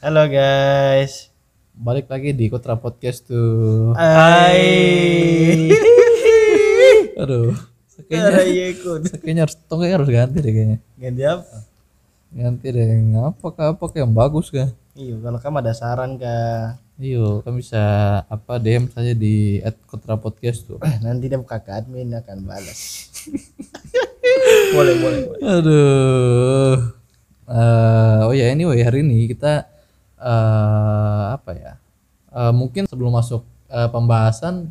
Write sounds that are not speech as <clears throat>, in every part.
Halo guys. Balik lagi di Kotra Podcast tuh. Hai. <laughs> Aduh. Kayaknya, ikut. kayaknya harus tongkanya harus ganti deh kayaknya. Ganti apa? Ganti deh. Ngapa kah apa kayak yang bagus kah? Iya, kalau kamu ada saran kah? Iyo, kan bisa apa DM saja di @kotra podcast tuh. <clears throat> Nanti dia buka ke admin akan balas. <laughs> boleh, boleh, boleh. Aduh. Eh, oh ya anyway hari ini kita eh apa ya? Eh, mungkin sebelum masuk eh, pembahasan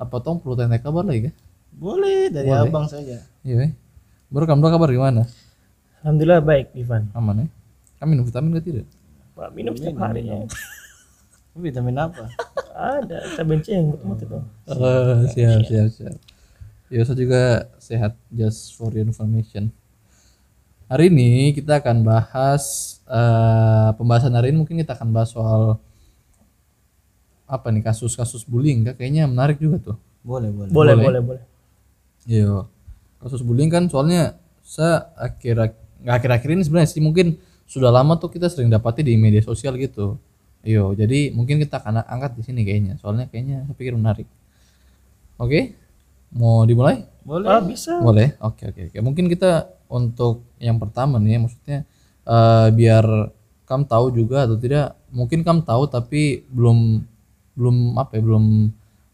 apa tong perlu tanya kabar lagi kan? Boleh dari Boleh. abang saja. Iya. Baru kamu kabar gimana? Alhamdulillah baik Ivan. Aman ya? Kamu minum vitamin gak tidak? Pak minum setiap hari ya. <laughs> Vitamin apa? Ada cabai yang betul itu. Oh, siap, siap, siap. Ya, saya juga sehat, just for your information. Hari ini kita akan bahas eh, pembahasan hari ini mungkin kita akan bahas soal apa nih kasus-kasus bullying kah? Kayaknya menarik juga tuh. Boleh, boleh. Boleh, Boleh. boleh, boleh. Iya. Kasus bullying kan soalnya saya akhir nggak akhir-akhir ini sebenarnya sih mungkin sudah lama tuh kita sering dapati di media sosial gitu. Iya, jadi mungkin kita akan angkat di sini kayaknya. Soalnya kayaknya saya pikir menarik. Oke. Mau dimulai? Boleh. Ah, bisa. Boleh. Oke, oke, oke. Mungkin kita untuk yang pertama nih maksudnya eh, biar kamu tahu juga atau tidak, mungkin kamu tahu tapi belum belum apa ya, belum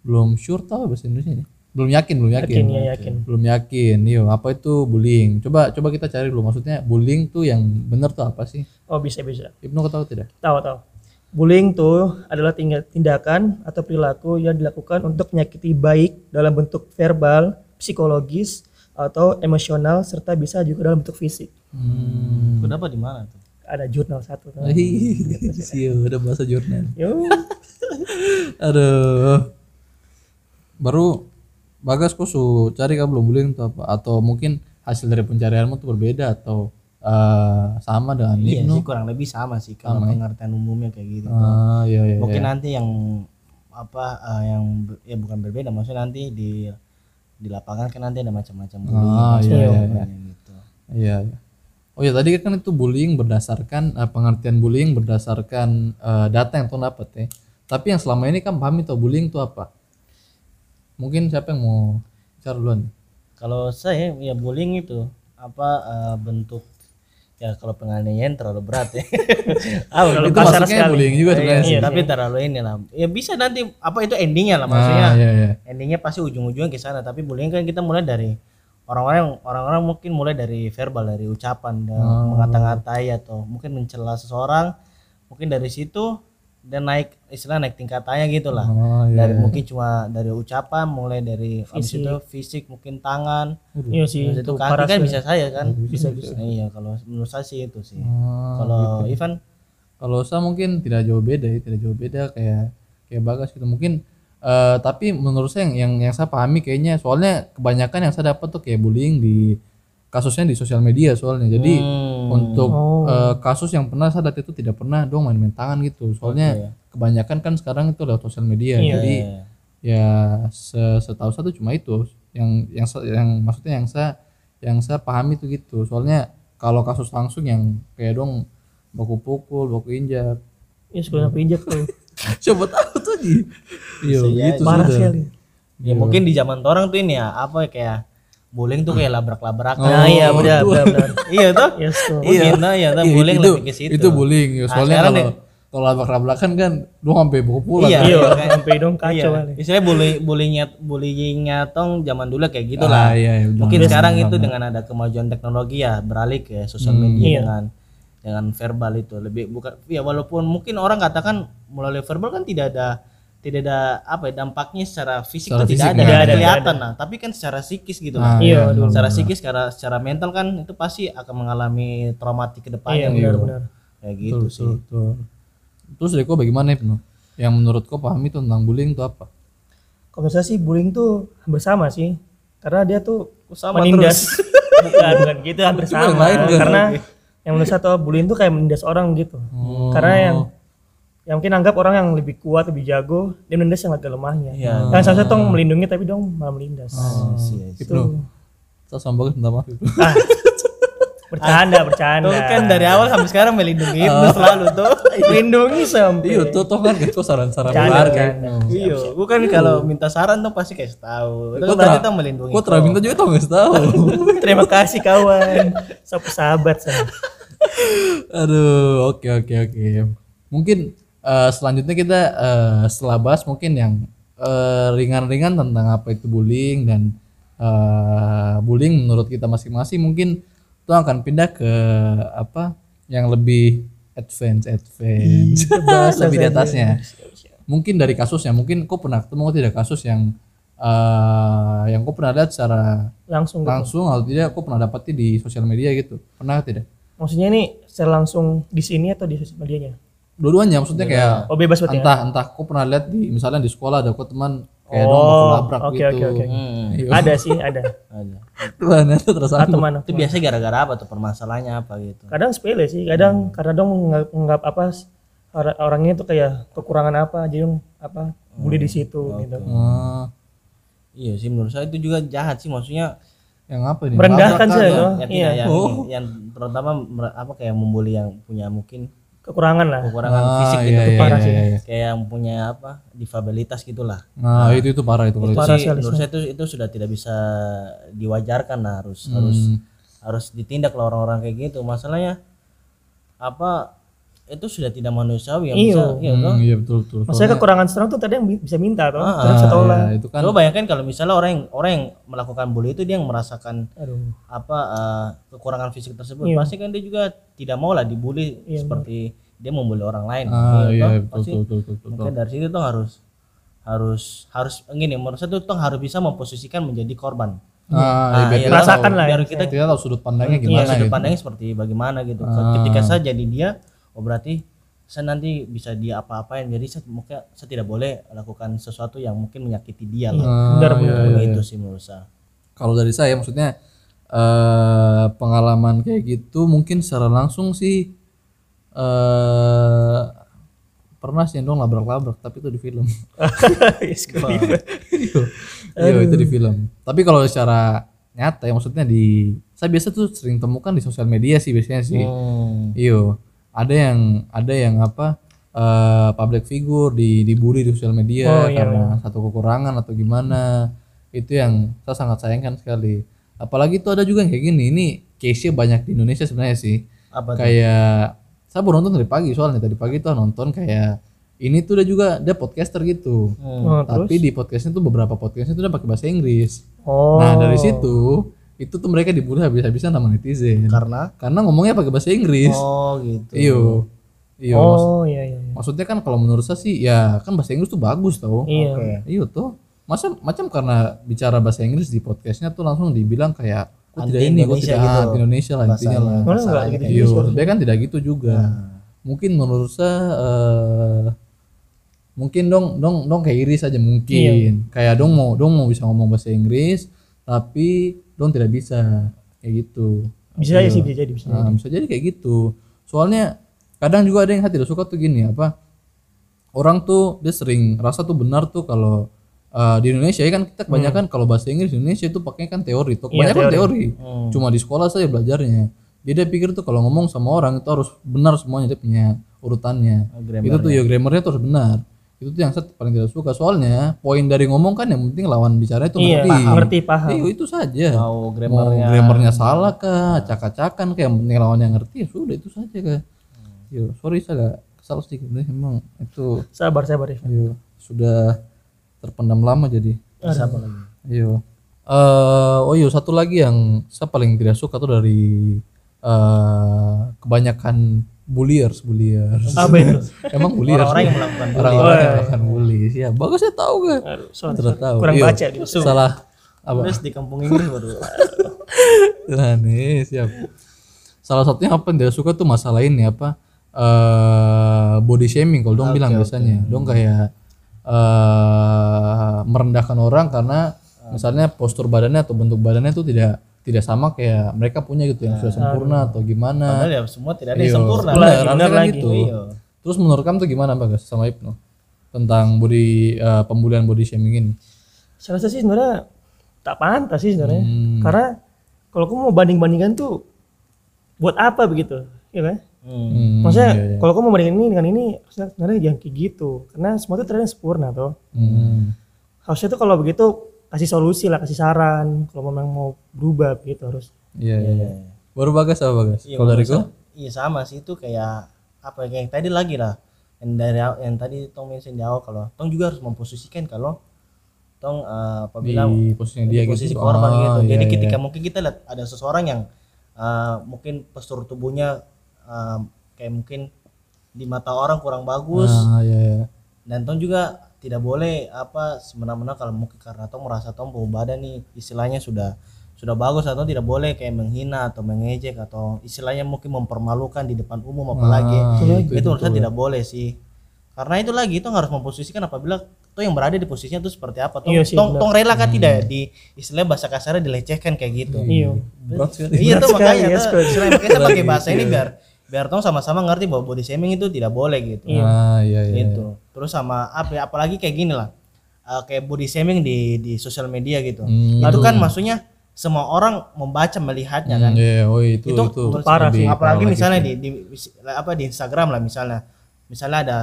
belum sure tahu bahasa Indonesia nih. Belum yakin, belum yakin. Yakin ya yakin. Belum yakin. Iya, apa itu bullying? Coba coba kita cari dulu maksudnya bullying tuh yang benar tuh apa sih? Oh bisa bisa. Ibnu kau tahu tidak? Tahu tahu. Bullying tuh adalah tindakan atau perilaku yang dilakukan untuk menyakiti baik dalam bentuk verbal, psikologis, atau emosional serta bisa juga dalam bentuk fisik. Hmm. Kenapa di mana tuh? Ada jurnal satu. tuh. <laughs> Iya, udah bahasa jurnal. Yo, <laughs> Aduh. Baru Bagas kok su cari kan belum bullying tuh apa? Atau mungkin hasil dari pencarianmu tuh berbeda atau eh, sama dengan Iya Ibnu? sih kurang lebih sama sih kalau pengertian umumnya kayak gitu. Ah, iya iya. Mungkin iya. nanti yang apa eh, yang ya bukan berbeda maksudnya nanti di di lapangan kan nanti ada macam-macam bullying. Ah, iya, iya, iya. gitu. Iya, iya. Oh ya tadi kan itu bullying berdasarkan eh, pengertian bullying berdasarkan eh, data yang tuh dapat ya. Tapi yang selama ini kan paham itu bullying itu apa? Mungkin siapa yang mau bicara duluan? Kalau saya ya bullying itu apa eh, bentuk ya kalau penganiayaan terlalu berat ya. <laughs> ah, Terlalu itu kasar sekali. bullying juga sebenarnya. Iya, sih. tapi terlalu ini lah. Ya bisa nanti apa itu endingnya lah maksudnya. Ah, iya, iya. Endingnya pasti ujung-ujungnya ke sana. Tapi bullying kan kita mulai dari orang-orang orang-orang mungkin mulai dari verbal dari ucapan dan Oh. mengata-ngatai atau mungkin mencela seseorang. Mungkin dari situ dan naik istilah naik tingkatannya gitu lah. Oh, iya. Dari mungkin cuma dari ucapan mulai dari habis itu fisik mungkin tangan. iya sih itu itu kaki kan bisa saya kan. Bisa bisa. Iya, kalau menurut saya sih itu sih. Ah, Kalau Ivan Kalau saya mungkin tidak jauh beda ya, tidak jauh beda kayak kayak bagas gitu. Mungkin eh, tapi menurut saya yang, yang yang saya pahami kayaknya soalnya kebanyakan yang saya dapat tuh kayak bullying di kasusnya di sosial media soalnya. Jadi Hmm. untuk Oh. eh, kasus yang pernah saya lihat itu tidak pernah dong main-main tangan gitu. Soalnya kebanyakan kan sekarang itu lewat sosial media. Iya. Jadi ya se- setahu saya tuh cuma itu yang yang yang maksudnya yang saya yang saya pahami itu gitu. Soalnya kalau kasus langsung yang kayak dong baku pukul, baku injak, Ya sekolah pinjak tuh. <laughs> Siapa tahu tuh di. Iya, gitu Parah sekali. Ya mungkin di zaman orang tuh ini ya apa ya kayak bullying tuh kayak labrak-labrakan. <laughs> Nah, iya benar benar benar. iya tuh. Yes tuh. Iya, nah, ya, tuh Iya, bullying itu, lebih ke situ. Itu bullying. ya. Nah, Soalnya sekarang kalau kalau labrak-labrakan kan lu sampai baku pulang. Iya, kan? Iya, kayak- sampai dong Iya. kacau kali. Istilahnya bully bullyingnya bullyingnya tong zaman dulu kayak gitu Ah, lah. iya, iya, benar. Mungkin Benar, sekarang benar, itu benar. dengan ada kemajuan teknologi ya beralih ke sosial Hmm. media Iya. dengan dengan verbal itu lebih bukan ya walaupun mungkin orang katakan melalui verbal kan tidak ada tidak ada apa ya dampaknya secara fisik Secara itu tidak fisik ada, ada, kelihatan nah tapi kan secara psikis gitu Ah, lah. Iya, iya, benar. secara psikis secara secara mental kan itu pasti akan mengalami traumatik ke Iya depannya benar benar. kayak gitu Betul, sih betul, betul. Terus Deko bagaimana Ibnu? Yang menurut kau pahami tuh tentang bullying itu apa? Kalau saya sih bullying tuh hampir sama sih. Karena dia tuh sama menindas. <laughs> bukan, bukan gitu hampir sama. lain? Karena yang menurut saya tuh bullying tuh kayak menindas orang gitu. Oh. Karena yang yang mungkin anggap orang yang lebih kuat, lebih jago, dia menindas yang agak lemahnya. Iya. Yang seharusnya tuh melindungi tapi dong malah melindas. Oh, Iya, iya. Sama bagus minta maaf. Ah, Bercanda, bercanda. Tuh kan dari awal sampai sekarang melindungi Ibnu selalu tuh. Lindungi sampai. Iya tuh toh kan gitu saran-saran keluarga. bercanda. Iya, bukan kalau minta saran tuh pasti kasih tahu. Itu berarti tuh melindungi. Kok terakhir minta juga tau nggak tahu. <laughs> Terima kasih kawan. Sapu sahabat saya. Aduh, oke oke oke. Mungkin eh, selanjutnya kita eh, setelah bahas mungkin yang eh, ringan-ringan tentang apa itu bullying dan eh, bullying menurut kita masing-masing mungkin itu akan pindah ke apa yang lebih advance advance <laughs> lebih di atasnya. Mungkin dari kasusnya, mungkin kau pernah ketemu tidak kasus yang eh, yang kau pernah lihat secara Langsung. gitu. langsung atau tidak kau pernah dapati di sosial media gitu. Pernah tidak? Maksudnya ini secara langsung di sini atau di sosial medianya? Dua-duanya maksudnya kayak Oh bebas berarti ya? entah entah kok pernah lihat di misalnya di sekolah ada kok teman kayak dong Oh, bakul labrak oke, gitu oke, oke. Hmm, Iya. Ada sih, ada. <laughs> ada. Tuhan itu aku mana? Itu biasanya gara-gara apa tuh permasalahannya apa gitu. Kadang sepele sih, kadang karena dong menganggap, menganggap apa or- orangnya itu kayak kekurangan apa, jadi dong apa bully di situ gitu. Ah, Iya sih menurut saya itu juga jahat sih maksudnya yang apa ini Merendahkan sih ya. Iya. tidak yang, Oh. yang terutama apa kayak membuli yang punya mungkin Kekurangan lah. kekurangan Ah, fisik iya, gitu iya, parah iya, sih. iya. kayak yang punya apa difabilitas gitulah nah itu itu parah itu itu Parah sih menurut saya itu itu sudah tidak bisa diwajarkan lah harus Hmm. harus harus ditindak lah orang-orang kayak gitu masalahnya apa itu sudah tidak manusiawi yang Iya. bisa iya? Hmm, iya betul betul Maksudnya kekurangan seorang tuh tadi yang bi- bisa minta tuh, Ah, bisa tolak. ya, itu kan Coba bayangkan kalau misalnya orang yang orang yang melakukan bully itu dia yang merasakan Aduh. apa eh, kekurangan fisik tersebut Iya. pasti kan dia juga tidak mau lah dibully Iya, seperti dia membuli orang lain ah Iya iya toh? betul Pasti betul betul betul, betul. mungkin dari situ tuh harus harus harus gini menurut saya tuh tuh harus bisa memposisikan menjadi korban ah, iya, iya, kita Merasakan tahu- lah ya. biar kita kita tahu sudut pandangnya iya, gimana sudut gitu pandangnya seperti bagaimana gitu Ah. ketika saya jadi dia oh berarti saya nanti bisa dia apa-apain. Jadi saya mungkin saya tidak boleh lakukan sesuatu yang mungkin menyakiti dia lah. Ah, benar, iya, benar. iya. begitu sih menurut saya. Kalau dari saya maksudnya eh pengalaman kayak gitu mungkin secara langsung sih eh pernah sih dong labrak-labrak tapi itu di film. <laughs> Iya itu di film. Tapi kalau secara nyata ya maksudnya di saya biasa tuh sering temukan di sosial media sih biasanya sih. Hmm. iyo ada yang ada yang apa eh public figure di dibully di sosial media Oh, iya, karena satu kekurangan atau gimana. Itu yang saya sangat sayangkan sekali. Apalagi itu ada juga yang kayak gini. Ini case-nya banyak di Indonesia sebenarnya sih. Apa kayak saya baru nonton dari pagi soalnya. Tadi pagi tuh nonton kayak ini tuh udah juga dia podcaster gitu. Hmm. Oh, terus? tapi di podcastnya tuh beberapa podcastnya tuh udah pakai bahasa Inggris. Oh. nah dari situ itu tuh mereka dibully habis-habisan sama netizen. Karena? Karena ngomongnya pakai bahasa Inggris. Oh gitu. Iyo. Iyo. Oh, iya iya. iya. maksudnya kan kalau menurut saya sih ya kan bahasa Inggris tuh bagus tau Iya. oke. Iyo tuh masa macam karena bicara bahasa Inggris di podcastnya tuh langsung dibilang kayak kok tidak ini kok tidak gitu. anti Indonesia lah intinya lah. Gitu Iya, sebenarnya kan tidak gitu juga. Mungkin menurut saya eh, mungkin dong dong dong kayak Iris aja mungkin. Kayak dong mau dong mau bisa ngomong bahasa Inggris tapi dong tidak bisa kayak gitu. Bisa aja sih bisa jadi bisa. Nah, bisa jadi kayak gitu. Soalnya kadang juga ada yang saya tidak suka tuh gini apa? Orang tuh dia sering rasa tuh benar tuh kalau eh, di Indonesia ya kan kita kebanyakan kalau bahasa Inggris di Indonesia itu pakainya kan teori tuh. Iya, Kebanyakan teori. Hmm. Cuma di sekolah saya belajarnya. Jadi dia pikir tuh kalau ngomong sama orang itu harus benar semuanya dia punya urutannya. Oh, itu tuh ya grammarnya tuh harus benar. Itu tuh yang saya paling tidak suka. Soalnya poin dari ngomong kan yang penting lawan bicara itu Iya, ngerti. ngerti paham. Iya, itu saja. Mau mau grammarnya grammarnya salah kah acak-acakan kayak yang penting lawan yang ngerti ya sudah itu saja kah. Yo sorry saya agak kesal sedikit nih emang itu Sabar sabar ya. yo sudah terpendam lama jadi. Apa lagi? Yo eh oh iya satu lagi yang saya paling tidak suka tuh dari eh kebanyakan bulliers bulliers Apa <laughs> itu? emang bulliers orang-orang yang melakukan bully orang-orang yang melakukan bully ya bagus saya tahu kan Aduh, sorry, tidak sorry. tahu Kurang Iya. baca gitu. salah apa terus di kampung Inggris baru <laughs> Nah nih siap. Salah satunya apa yang dia suka tuh masalah ini apa eh body shaming kalau dong bilang biasanya. Dong kayak eh merendahkan orang karena misalnya postur badannya atau bentuk badannya tuh tidak tidak sama kayak mereka punya gitu yang sudah sempurna atau gimana. padahal ya semua tidak ada yang Iya, sempurna benar, benar kan lagi. gitu. Iya. Terus menurut kamu tuh gimana Bagas sama Ibnu tentang body eh, pembulian body shaming ini? Saya rasa sih sebenarnya tak pantas sih sebenarnya. Hmm. Karena kalau aku mau banding-bandingkan tuh buat apa begitu ya kan Hmm. Hmm, maksudnya iya, iya. kalau kamu membandingin ini dengan ini sebenarnya jangan kayak gitu karena semua itu ternyata sempurna toh Hmm. harusnya tuh kalau begitu kasih solusi lah kasih saran kalau memang mau berubah gitu harus Iya, iya, iya. Baru bagas apa bagas? Iya, Kalau dari gua? Iya sama sih itu kayak apa ya, kayak yang tadi lagi lah. Yang dari yang tadi tong mention di awal kalau tong juga harus memposisikan kalau tong eh, apabila di posisinya dia di posisi gitu. korban Ah, gitu. iya, Jadi iya. ketika mungkin kita lihat ada seseorang yang eh, mungkin postur tubuhnya eh, kayak mungkin di mata orang kurang bagus Ah, iya, iya. dan tong juga tidak boleh apa semena-mena kalau mungkin karena tong merasa tong bau badan nih istilahnya sudah sudah bagus atau tidak boleh kayak menghina atau mengejek atau istilahnya mungkin mempermalukan di depan umum apalagi. Ah, itu, itu, menurut saya tidak boleh sih. Karena itu lagi itu harus memposisikan apabila tuh yang berada di posisinya itu seperti apa. Tong Iya sih, tong, tong rela kan tidak di istilahnya bahasa kasarnya dilecehkan kayak gitu. Iya. Sekali. iya tuh makanya ya, tuh, makanya pakai bahasa ini biar biar tong sama-sama ngerti bahwa body shaming itu tidak boleh gitu. Ah, iya, iya. gitu. terus sama apa ya, apalagi kayak gini lah. Eh, kayak body shaming di di sosial media gitu. Hmm. itu kan maksudnya semua orang membaca melihatnya kan. Hmm, iya, oh itu itu, itu, parah sih. apalagi parah misalnya di, di apa di Instagram lah misalnya. Misalnya ada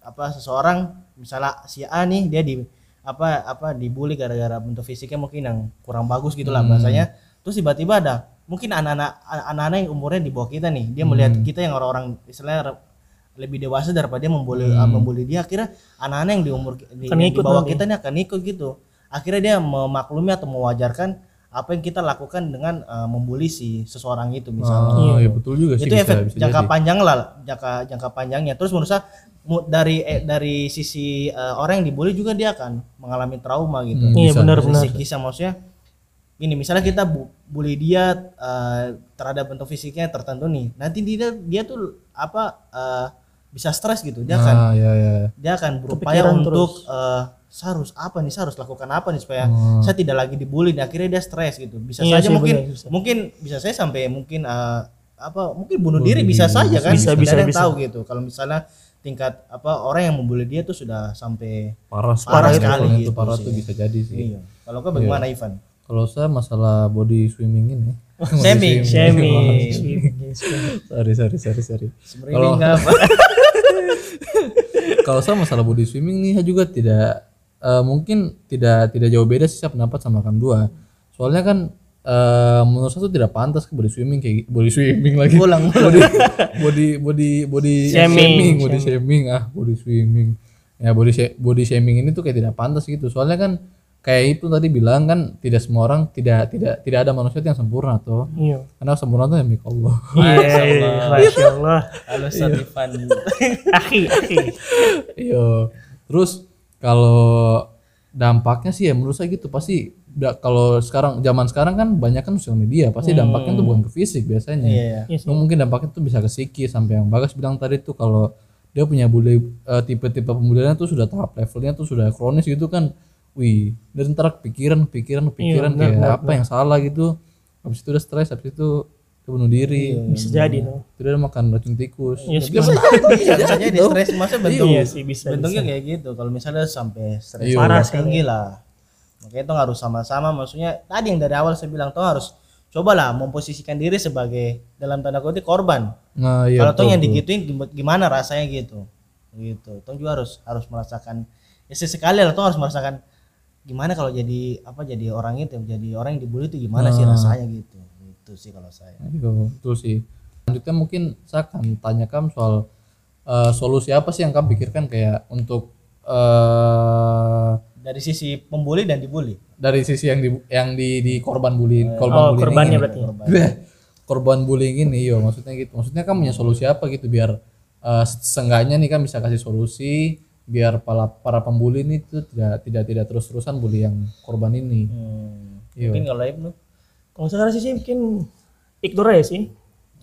apa seseorang misalnya si A nih dia di apa apa dibully gara-gara bentuk fisiknya mungkin yang kurang bagus gitu lah bahasanya. Terus tiba-tiba ada mungkin anak-anak anak-anak yang umurnya di bawah kita nih dia melihat kita yang orang-orang istilahnya lebih dewasa daripada dia membuli uh, membuli dia akhirnya anak-anak yang di umur di, di bawah nanti. kita nih akan ikut gitu. Akhirnya dia memaklumi atau mewajarkan apa yang kita lakukan dengan uh, membuli si seseorang itu misalnya. Ah, iya betul juga sih itu bisa, efek bisa jangka jadi. panjang lah jangka jangka panjangnya. Terus menurut saya dari eh, dari sisi eh, orang yang dibully juga dia akan mengalami trauma gitu. Hmm, iya benar benar. psikisnya maksudnya ini misalnya kita bu- bully dia eh, terhadap bentuk fisiknya tertentu nih nanti dia dia tuh apa eh, bisa stres gitu. Dia akan Ah, iya, iya. dia akan berupaya Kepikiran untuk eh, saya harus apa nih? Saya harus lakukan apa nih supaya Hmm. saya tidak lagi dibully dan akhirnya dia stres gitu. Bisa Iya saja sih, mungkin bisa. mungkin bisa saya sampai mungkin eh, apa mungkin bunuh diri bisa saja kan? Bisa, bisa, bisa. tahu gitu. Kalau misalnya tingkat apa orang yang membuli dia tuh sudah sampai parah, Parah sekali. kalau itu gitu parah sih. tuh bisa jadi sih. Iya. Kalau kau bagaimana Ivan kalau saya masalah body swimming ini. <laughs> Shaming <laughs> shaming. Sorry sorry sorry sorry. Shaming apa. <laughs> Kalau saya masalah body swimming nih saya juga tidak eh, mungkin tidak tidak jauh beda sih saya pendapat sama kamu dua. Soalnya kan eh, menurut saya tuh tidak pantas ke body swimming kayak body swimming lagi. Ulang, body body body body Shaming, shaming body shaming. ah body swimming. Ya body body shaming ini tuh kayak tidak pantas gitu. Soalnya kan kayak itu tadi bilang kan tidak semua orang tidak tidak tidak ada manusia yang sempurna tuh iya. Karena sempurna tuh yang milik Allah. Iya masya Allah. Halo Ustaz Ivan. Akhi akhi. Iya. Terus kalau dampaknya sih ya menurut saya gitu pasti da- kalau sekarang zaman sekarang kan banyak kan sosial media pasti dampaknya tuh bukan ke fisik biasanya. Hmm. iya. Iya sih. Mungkin dampaknya tuh bisa ke psikis sampai yang Bagas bilang tadi tuh kalau dia punya bully eh, tipe-tipe pembuliannya tuh sudah tahap levelnya tuh sudah kronis gitu kan. Wih, dan ntar kepikiran, kepikiran, kepikiran kayak apa yang salah gitu. Habis itu udah stres, habis itu bunuh diri. bisa jadi tuh Tidak makan racun tikus. iya sih bisa <laughs> bisa saja di stres masa bentuk Iya sih, bisa, bentuknya kayak gitu. Kalau misalnya sampai stres Iya. parah tinggi lah. Makanya itu harus sama-sama. Maksudnya tadi yang dari awal saya bilang tuh harus cobalah memposisikan diri sebagai dalam tanda kutip korban. Nah, iya. kalau tuh yang digituin gim- gimana rasanya gitu? Gitu. Tuh juga harus harus merasakan ya sesekali lah tuh harus merasakan gimana kalau jadi apa jadi orang itu jadi orang yang dibully itu gimana sih Ah. rasanya gitu itu sih kalau saya Iya, betul sih. Selanjutnya mungkin saya akan tanyakan soal eh, solusi apa sih yang kamu pikirkan kayak untuk eh dari sisi pembuli dan dibully dari sisi yang di yang di, di korban bullying, korban oh bullying korbannya ini. berarti korban <laughs> bullying ini, yo maksudnya gitu. Maksudnya kamu punya solusi apa gitu biar eh, seenggaknya nih kan bisa kasih solusi biar para para pembuli ini tuh tidak tidak tidak terus-terusan bully yang korban ini. Hmm. Iya. Mungkin kalau Ibnu kalau sekarang sih mungkin ignore aja sih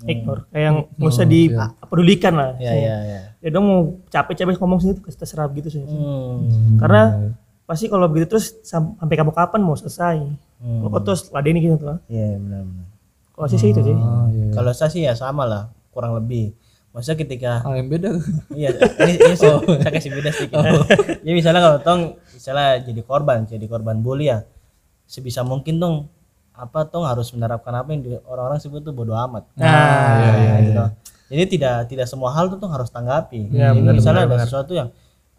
ignore kayak yang nggak usah iya. dipedulikan lah ya ya ya. ya dong mau capek-capek ngomong sini tuh kasih terserah gitu sih Hmm. karena pasti kalau begitu terus sam- sampai kamu kapan mau selesai Hmm. kalau kau terus ladeni gitu tuh Iya benar benar. kalau sih sih itu sih Ah, iya. Kalau saya sih ya sama lah kurang lebih. Maksudnya ketika Ah, yang beda. iya ini, ini saya, saya kasih beda sedikit. Jadi misalnya kalau tong misalnya jadi korban, jadi korban bully ya sebisa mungkin dong apa tong harus menerapkan apa yang orang-orang sebut tuh bodoh amat. Nah, iya, iya, gitu. jadi tidak tidak semua hal tuh tong harus tanggapi. Ya, Jadi benar, misalnya benar, ada sesuatu yang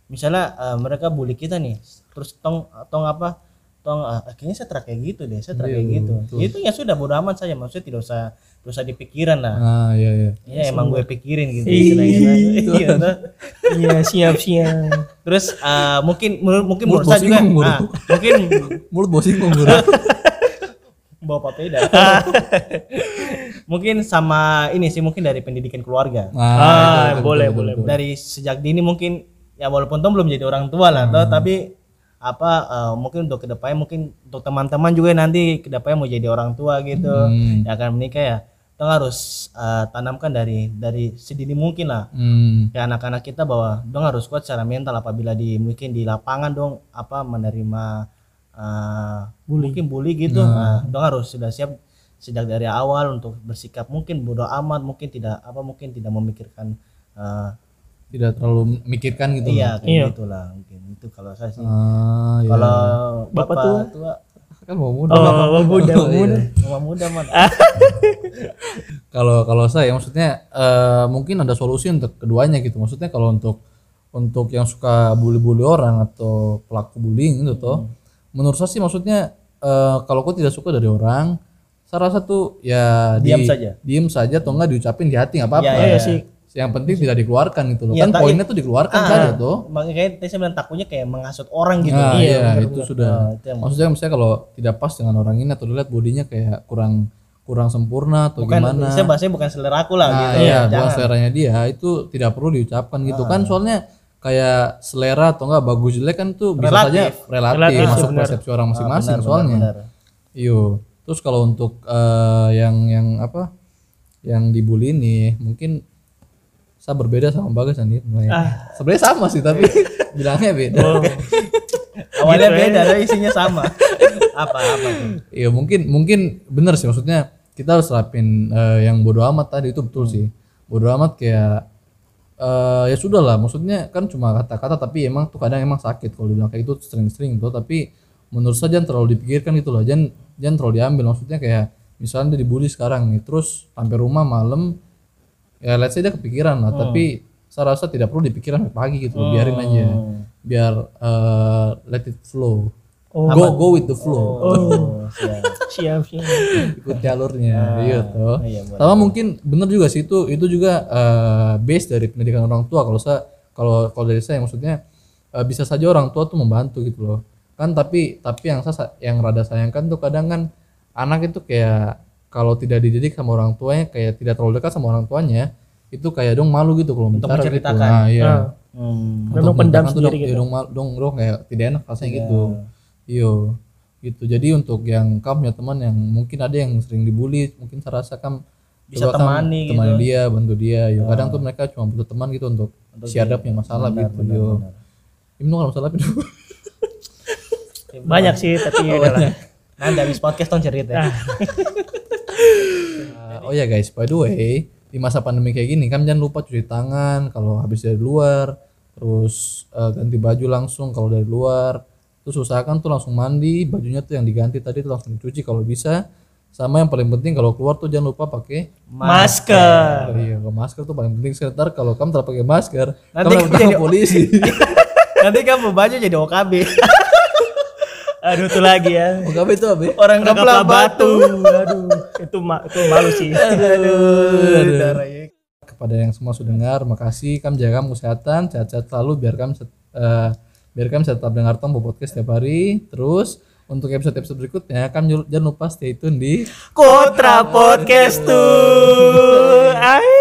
misalnya eh, mereka bully kita nih terus tong tong apa tong ah, kayaknya saya terak kayak gitu deh saya terak kayak gitu. itu ya sudah bodoh amat saja maksudnya tidak usah tidak usah dipikiran lah Nah, iya iya. ya emang gue pikirin gitu istilahnya. <laughs> Iya, tuh. Iya siap siap. terus eh, mungkin menurut mungkin Mulut menurut saya juga bosing, mulut. ah, mungkin <laughs> Mulut bosing guru. <laughs> bawa papeda mungkin sama ini sih mungkin dari pendidikan keluarga Nah, Ah, itu, boleh, betul, boleh, betul. dari sejak dini mungkin ya walaupun Tom belum jadi orang tua lah toh, tapi apa eh, mungkin untuk ke depannya mungkin untuk teman-teman juga nanti ke depannya mau jadi orang tua gitu Hmm. ya akan menikah ya Tom harus eh, tanamkan dari dari sedini mungkin lah Hmm. ke anak-anak kita bahwa dong harus kuat secara mental apabila di mungkin di lapangan dong apa menerima eh, mungkin bully gitu nah, dong harus sudah siap sejak dari awal untuk bersikap mungkin bodoh amat mungkin tidak apa mungkin tidak memikirkan eh, Tidak terlalu mikirkan gitu. iya kayak Iya. gitulah mungkin itu kalau saya sih Ah, iya. kalau Bapak bapak, tua? tua, kan mau muda. Oh, Bapak muda, iya. muda. mama muda man Kalau kalau saya maksudnya eh, mungkin ada solusi untuk keduanya gitu. Maksudnya kalau untuk untuk yang suka bully-bully orang atau pelaku bullying itu toh, menurut saya sih maksudnya eh, kalau kau tidak suka dari orang, saya rasa tuh ya Diam di- saja. diam saja atau enggak diucapin di hati nggak apa-apa. Iya, iya, sih. Yang penting tidak dikeluarkan gitu loh. Iya, kan tak- poinnya tuh dikeluarkan saja tuh. makanya tadi saya bilang takutnya kayak menghasut orang gitu Nah, iya, benar, itu sudah. Nah, itu yang- Maksudnya misalnya kalau tidak pas dengan orang ini atau dilihat bodinya kayak kurang kurang sempurna atau bukan gimana. saya bahasanya bukan selera aku lah Nah, gitu iya, bukan Jangan. seleranya dia itu tidak perlu diucapkan gitu Ah. kan soalnya kayak selera atau enggak bagus jelek kan tuh bisa Relatif. saja relatif, Relatif, masuk benar. persepsi orang masing-masing benar, soalnya. benar, Iyo. Terus kalau untuk eh, yang yang apa? Yang dibully ini mungkin saya berbeda sama Bagas nih. Ah. Sebenarnya sama sih tapi <laughs> bilangnya beda. Oh, awalnya Gitu beda tapi isinya sama. Apa apa tuh? Iya mungkin mungkin benar sih. Maksudnya kita harus terapin eh, yang bodoh amat tadi itu betul sih. Bodoh amat kayak eh, ya sudah lah. Maksudnya kan cuma kata-kata tapi emang tuh kadang emang sakit kalau dibilang kayak itu sering-sering tuh tapi menurut saya jangan terlalu dipikirkan gitu loh jangan jangan terlalu diambil. Maksudnya kayak misalnya dia dibully sekarang nih terus sampai rumah malam ya let's say dia kepikiran lah tapi saya rasa tidak perlu dipikirkan sampai pagi gitu loh, biarin aja biar eh, let it flow go go with the flow <laughs> oh siap. siap siap. ikut jalurnya gitu. iya, boleh. Sama mungkin benar juga sih itu itu juga eh, base dari pendidikan orang tua kalau saya kalau kalau dari saya maksudnya eh, bisa saja orang tua tuh membantu gitu loh. Kan tapi tapi yang saya yang rada sayangkan tuh kadang kan anak itu kayak kalau tidak dididik sama orang tuanya kayak tidak terlalu dekat sama orang tuanya itu kayak dong malu gitu kalau bicara gitu. menceritakan. Nah, iya. Ah. Hmm. Memang Untuk pendam menceritakan tuh sendiri dong, gitu. ya dong, dong, dong kayak tidak enak rasanya gitu. Iyo, gitu. Jadi untuk yang kamu punya teman yang mungkin ada yang sering dibully, mungkin saya rasa kamu Bisa kamu temani gitu. temani dia, bantu dia. Yo, kadang tuh mereka cuma butuh teman gitu untuk, share dia punya masalah gitu. yo. Ini kalau masalah itu. Banyak sih tapi <laughs> ya udah lah. nanti habis podcast tong cerita ya. <laughs> Uh, oh ya guys, by the way, di masa pandemi kayak gini kan jangan lupa cuci tangan kalau habis dari luar, terus uh, ganti baju langsung kalau dari luar. Terus usahakan tuh langsung mandi, bajunya tuh yang diganti tadi tuh langsung dicuci kalau bisa. Sama yang paling penting kalau keluar tuh jangan lupa pakai Masker. Oh, iya, kalau masker tuh paling penting sekitar kalau kamu tidak pakai masker, Nanti kamu jadi- jadi polisi. <laughs> nanti kamu baju jadi OKB <laughs> Aduh tuh lagi ya. Oke, apa itu apa? orang kebelah batu Aduh, itu ma itu malu sih. aduh darahnya. kepada yang semua sudah dengar makasih kami jaga kamu kesehatan sehat-sehat selalu biar kami set- eh, biar kami bisa tetap dengar Tombo podcast setiap hari terus untuk episode-episode berikutnya kami jangan lupa stay tune di Kotra Podcast tuh.